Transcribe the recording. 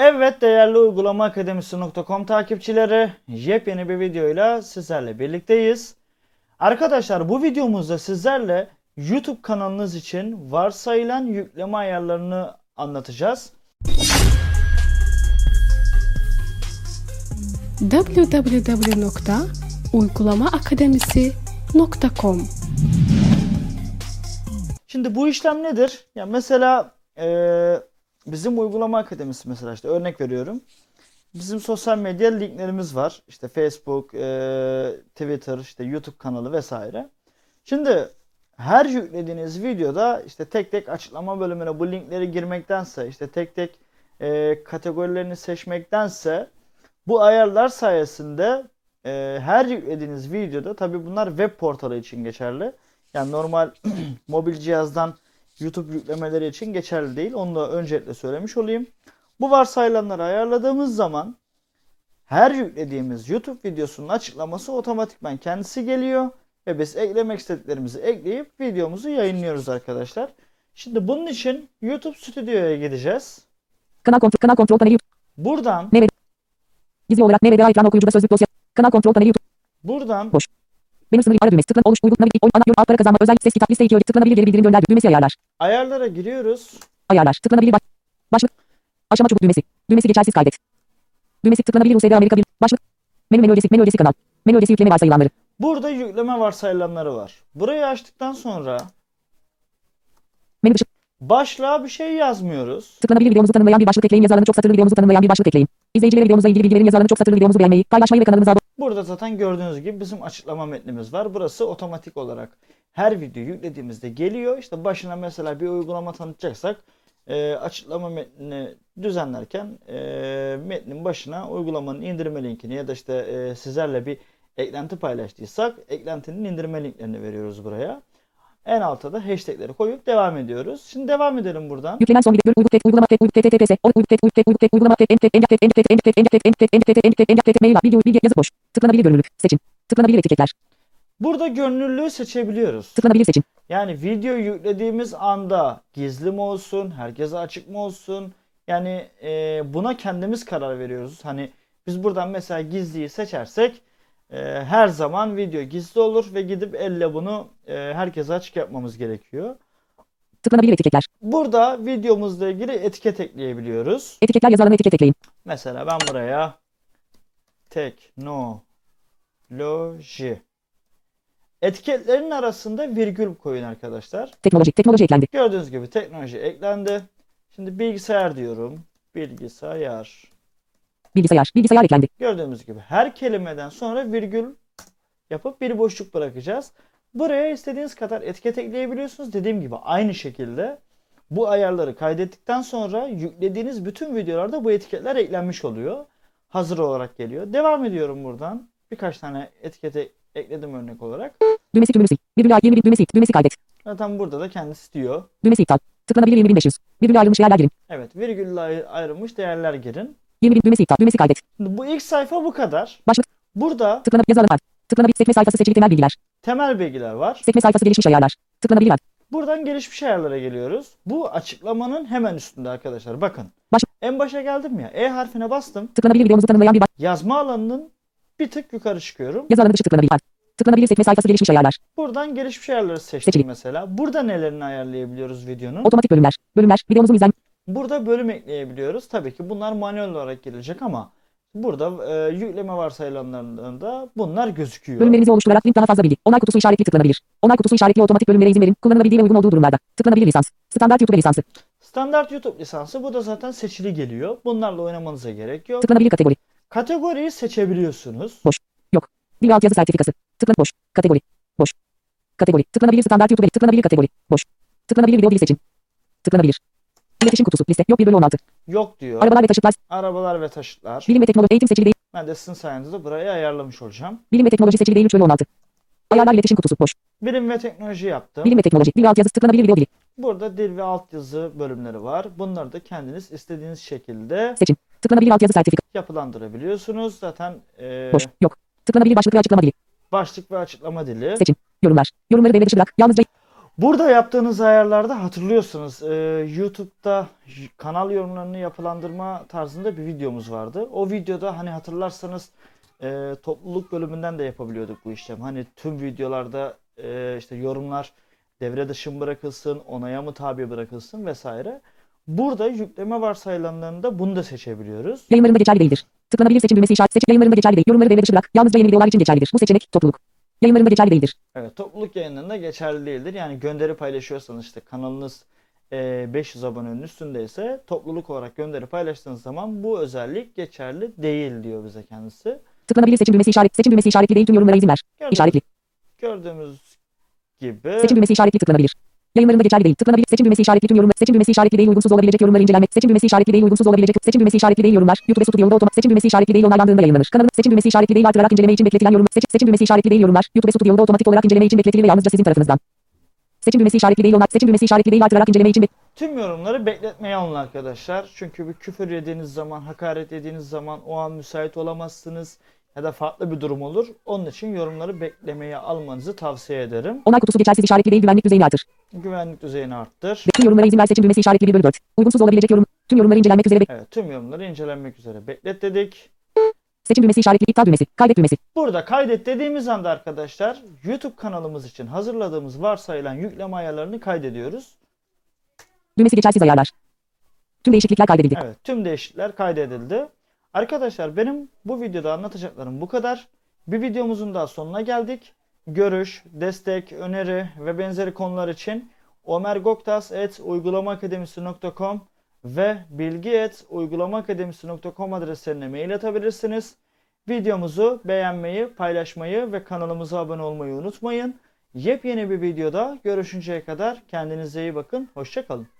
Evet değerli uygulama akademisi.com takipçileri yepyeni bir videoyla sizlerle birlikteyiz. Arkadaşlar bu videomuzda sizlerle YouTube kanalınız için varsayılan yükleme ayarlarını anlatacağız. www.uygulamaakademisi.com Şimdi bu işlem nedir? Ya mesela eee, bizim uygulama akademisi mesela işte örnek veriyorum. Bizim sosyal medya linklerimiz var. İşte Facebook, eee, Twitter, işte YouTube kanalı vesaire. Şimdi her yüklediğiniz videoda işte tek tek açıklama bölümüne bu linkleri girmektense işte tek tek eee, kategorilerini seçmektense bu ayarlar sayesinde eee, her yüklediğiniz videoda tabi bunlar web portalı için geçerli. Yani normal mobil cihazdan YouTube yüklemeleri için geçerli değil. Onu da öncelikle söylemiş olayım. Bu varsayılanları ayarladığımız zaman her yüklediğimiz YouTube videosunun açıklaması otomatikman kendisi geliyor ve biz eklemek istediklerimizi ekleyip videomuzu yayınlıyoruz arkadaşlar. Şimdi bunun için YouTube Stüdyo'ya gideceğiz. Kanal kontrol, kanal kontrol paneli YouTube. Buradan Gizli olarak NVDA ekran okuyucuda sözlük dosya. Kanal kontrol paneli YouTube. buradan Boş. Benim sınırı ara düğmesi. Tıklan oluş uygun navigasyonu oyun ana yorum alt para kazanma özel ses kitap liste 2 tıklanabilir geri bildirim gönder düğmesi ayarlar. ayarlara giriyoruz. Ayarlar. Tıklanabilir baş. Başlık. Aşama çubuk düğmesi. Düğmesi geçersiz kaydet. Düğmesi tıklanabilir USB Amerika bir. Başlık. Menü menü ödesi menü ödesi kanal. Menü ödesi yükleme varsayılanları. Burada yükleme varsayılanları var. Burayı açtıktan sonra Menü dışı. Başlığa bir şey yazmıyoruz. Tıklanabilir videomuzu tanımlayan bir başlık ekleyin yazarını çok satırlı videomuzu tanımlayan bir başlık ekleyin. İzleyicilere videomuzla ilgili bilgilerin yazarını çok satırlı videomuzu beğenmeyi, paylaşmayı ve kanalımıza abone Burada zaten gördüğünüz gibi bizim açıklama metnimiz var. Burası otomatik olarak her video yüklediğimizde geliyor. İşte başına mesela bir uygulama tanıtacaksak e, açıklama metnini düzenlerken e, metnin başına uygulamanın indirme linkini ya da işte e, sizlerle bir eklenti paylaştıysak eklentinin indirme linklerini veriyoruz buraya. En alta da hashtagleri koyup devam ediyoruz. Şimdi devam edelim buradan. Yüklenen son video uygulama tet uygulama tet https uygulama tet uygulama tet uygulama tet tet tet tet tet tet tet mail video bilgi yazı boş. Tıklanabilir görünürlük seçin. Tıklanabilir etiketler. Burada görünürlüğü seçebiliyoruz. Tıklanabilir seçin. Yani video yüklediğimiz anda gizli mi olsun, herkese açık mı olsun? Yani e, buna kendimiz karar veriyoruz. Hani biz buradan mesela gizliyi seçersek e, her zaman video gizli olur ve gidip elle bunu e, herkese açık yapmamız gerekiyor. Tıklanabilir etiketler. Burada videomuzla ilgili etiket ekleyebiliyoruz. Etiketler yazı etiket ekleyin. Mesela ben buraya teknoloji etiketlerin arasında virgül koyun arkadaşlar. Teknoloji. Teknoloji eklendi. Gördüğünüz gibi teknoloji eklendi. Şimdi bilgisayar diyorum. Bilgisayar. Bilgisayar. Bilgisayar eklendi. Gördüğümüz gibi her kelimeden sonra virgül yapıp bir boşluk bırakacağız. Buraya istediğiniz kadar etiket ekleyebiliyorsunuz. Dediğim gibi aynı şekilde bu ayarları kaydettikten sonra yüklediğiniz bütün videolarda bu etiketler eklenmiş oluyor. Hazır olarak geliyor. Devam ediyorum buradan. Birkaç tane etikete ekledim örnek olarak. Düğmesi sil. Virgül A 21 düğmesi. Düğmesi kaydet. Zaten burada da kendisi diyor. Düğmesi iptal. Tıklanabilir 20500. Virgül ayrılmış yerler girin. Evet virgülle ayr- ayrılmış değerler girin. 21 düğmesi iptal. Düğmesi kaydet. Bu ilk sayfa bu kadar. Başlık. Burada Tıklanabilir yazı var. Tıklanabilir sekme sayfası seçili temel bilgiler. temel bilgiler var. Sekme sayfası gelişmiş ayarlar. Tıklanabilir ad. Buradan gelişmiş ayarlara geliyoruz. Bu açıklamanın hemen üstünde arkadaşlar. Bakın. Baş- En başa geldim ya. E harfine bastım. Tıklanabilir videomuzu tanımlayan bir baş... Yazma alanının bir tık yukarı çıkıyorum. Yazı alanı dışı tıklanabilir ad. Tıklanabilir sekme sayfası gelişmiş ayarlar. Buradan gelişmiş ayarları seçtim Seçili. mesela. Burada nelerini ayarlayabiliyoruz videonun? Otomatik bölümler. Bölümler. Videomuzun izlen... Burada bölüm ekleyebiliyoruz. Tabii ki bunlar manuel olarak gelecek ama burada e, yükleme varsayılanlarında bunlar gözüküyor. Bölümlerinizi oluşturarak link daha fazla bilgi. Onay kutusu işaretli tıklanabilir. Onay kutusu işaretli otomatik bölümlere izin verin. Kullanılabildiği ve uygun olduğu durumlarda. Tıklanabilir lisans. Standart YouTube lisansı. Standart YouTube lisansı bu da zaten seçili geliyor. Bunlarla oynamanıza gerek yok. Tıklanabilir kategori. Kategoriyi seçebiliyorsunuz. Yok. Dil altyazı sertifikası. Tıklan boş. Kategori. Boş. Kategori. Tıklanabilir standart YouTube. Tıklanabilir kategori. Boş. Tıklanabilir video dili seçin. Tıklanabilir. İletişim kutusu. Liste. Yok 1 bölü 16. Yok diyor. Arabalar ve taşıtlar. Arabalar ve taşıtlar. Bilim ve teknoloji. Eğitim seçili değil. Ben de sizin sayenizde burayı ayarlamış olacağım. Bilim ve teknoloji seçili değil 3 bölü 16. Ayarlar iletişim kutusu. Boş. Bilim ve teknoloji yaptım. Bilim ve teknoloji. Dil altyazı. Tıklanabilir video dili. Burada dil ve altyazı bölümleri var. Bunları da kendiniz istediğiniz şekilde Seçin. Tıklanabilir altyazı sertifika. yapılandırabiliyorsunuz. Zaten e, Boş. Yok. Tıklanabilir başlık ve açıklama dili. başlık ve açıklama dili. Seçin. Yorumlar. Yorumları devre dışı bırak. Yalnızca Burada yaptığınız ayarlarda hatırlıyorsanız e, YouTube'da kanal yorumlarını yapılandırma tarzında bir videomuz vardı. O videoda hani hatırlarsanız e, topluluk bölümünden de yapabiliyorduk bu işlemi. Hani tüm videolarda e, işte yorumlar devre dışı mı bırakılsın, onaya mı tabi bırakılsın vesaire. Burada yükleme varsayılanlarında bunu da seçebiliyoruz. Yayınlarında geçerli değildir. Tıklanabilir seçim düğmesi işaret. Seçim yayınlarında geçerli değil. Yorumları devre dışı bırak. Yalnızca yeni videolar için geçerlidir. Bu seçenek topluluk. Yayınlarında geçerli değildir. Evet, topluluk yayınlarında geçerli değildir. Yani gönderi paylaşıyorsanız işte kanalınız e, 500 abonenin üstündeyse topluluk olarak gönderi paylaştığınız zaman bu özellik geçerli değil diyor bize kendisi. Tıklanabilir seçim düğmesi işaret. Seçim düğmesi işaretli değil. Tüm yorumlara izin ver. Gördüğümüz, İşaretli. gördüğümüz gibi Seçim düğmesi işaretli tıklanabilir. Yayınlarında geçerli değil. Tıklanabilir. Seçim düğmesi işaretli tüm yorumlar. Seçim düğmesi işaretli değil. Uygunsuz olabilecek yorumları incelenmek. Seçim düğmesi işaretli değil. Uygunsuz olabilecek. Seçim düğmesi işaretli değil yorumlar. YouTube yolda otomatik. Seçim düğmesi işaretli değil. Onaylandığında yayınlanır. Kanalın seçim düğmesi işaretli değil. Artırarak inceleme için bekletilen yorumlar. Seçim, seçim düğmesi işaretli değil yorumlar. YouTube yolda otomatik olarak inceleme için bekletilir ve yalnızca sizin tarafınızdan. Seçim düğmesi işaretli değil. Onay. Seçim düğmesi işaretli değil. Artırarak inceleme için tüm yorumları bekletmeye alın arkadaşlar. Çünkü bir küfür yediğiniz zaman, hakaret yediğiniz zaman o an müsait olamazsınız ya da farklı bir durum olur. Onun için yorumları beklemeye almanızı tavsiye ederim. Onay kutusu geçersiz işaretli değil. Güvenlik düzeyini artır. Güvenlik düzeyini arttır. Tüm yorumlara izin ver. Seçim düğmesi işaretli 1 bölü 4. Uygunsuz olabilecek yorum. Tüm yorumları incelenmek üzere Evet, tüm yorumları incelenmek üzere beklet dedik. Seçim düğmesi işaretli iptal düğmesi. Kaydet düğmesi. Burada kaydet dediğimiz anda arkadaşlar YouTube kanalımız için hazırladığımız varsayılan yükleme ayarlarını kaydediyoruz. Düğmesi geçersiz ayarlar. Tüm değişiklikler kaydedildi. Evet tüm değişiklikler kaydedildi. Arkadaşlar benim bu videoda anlatacaklarım bu kadar. Bir videomuzun daha sonuna geldik. Görüş, destek, öneri ve benzeri konular için omergoktas.uygulamaakademisi.com ve bilgi.uygulamaakademisi.com adreslerine mail atabilirsiniz. Videomuzu beğenmeyi, paylaşmayı ve kanalımıza abone olmayı unutmayın. Yepyeni bir videoda görüşünceye kadar kendinize iyi bakın. Hoşçakalın.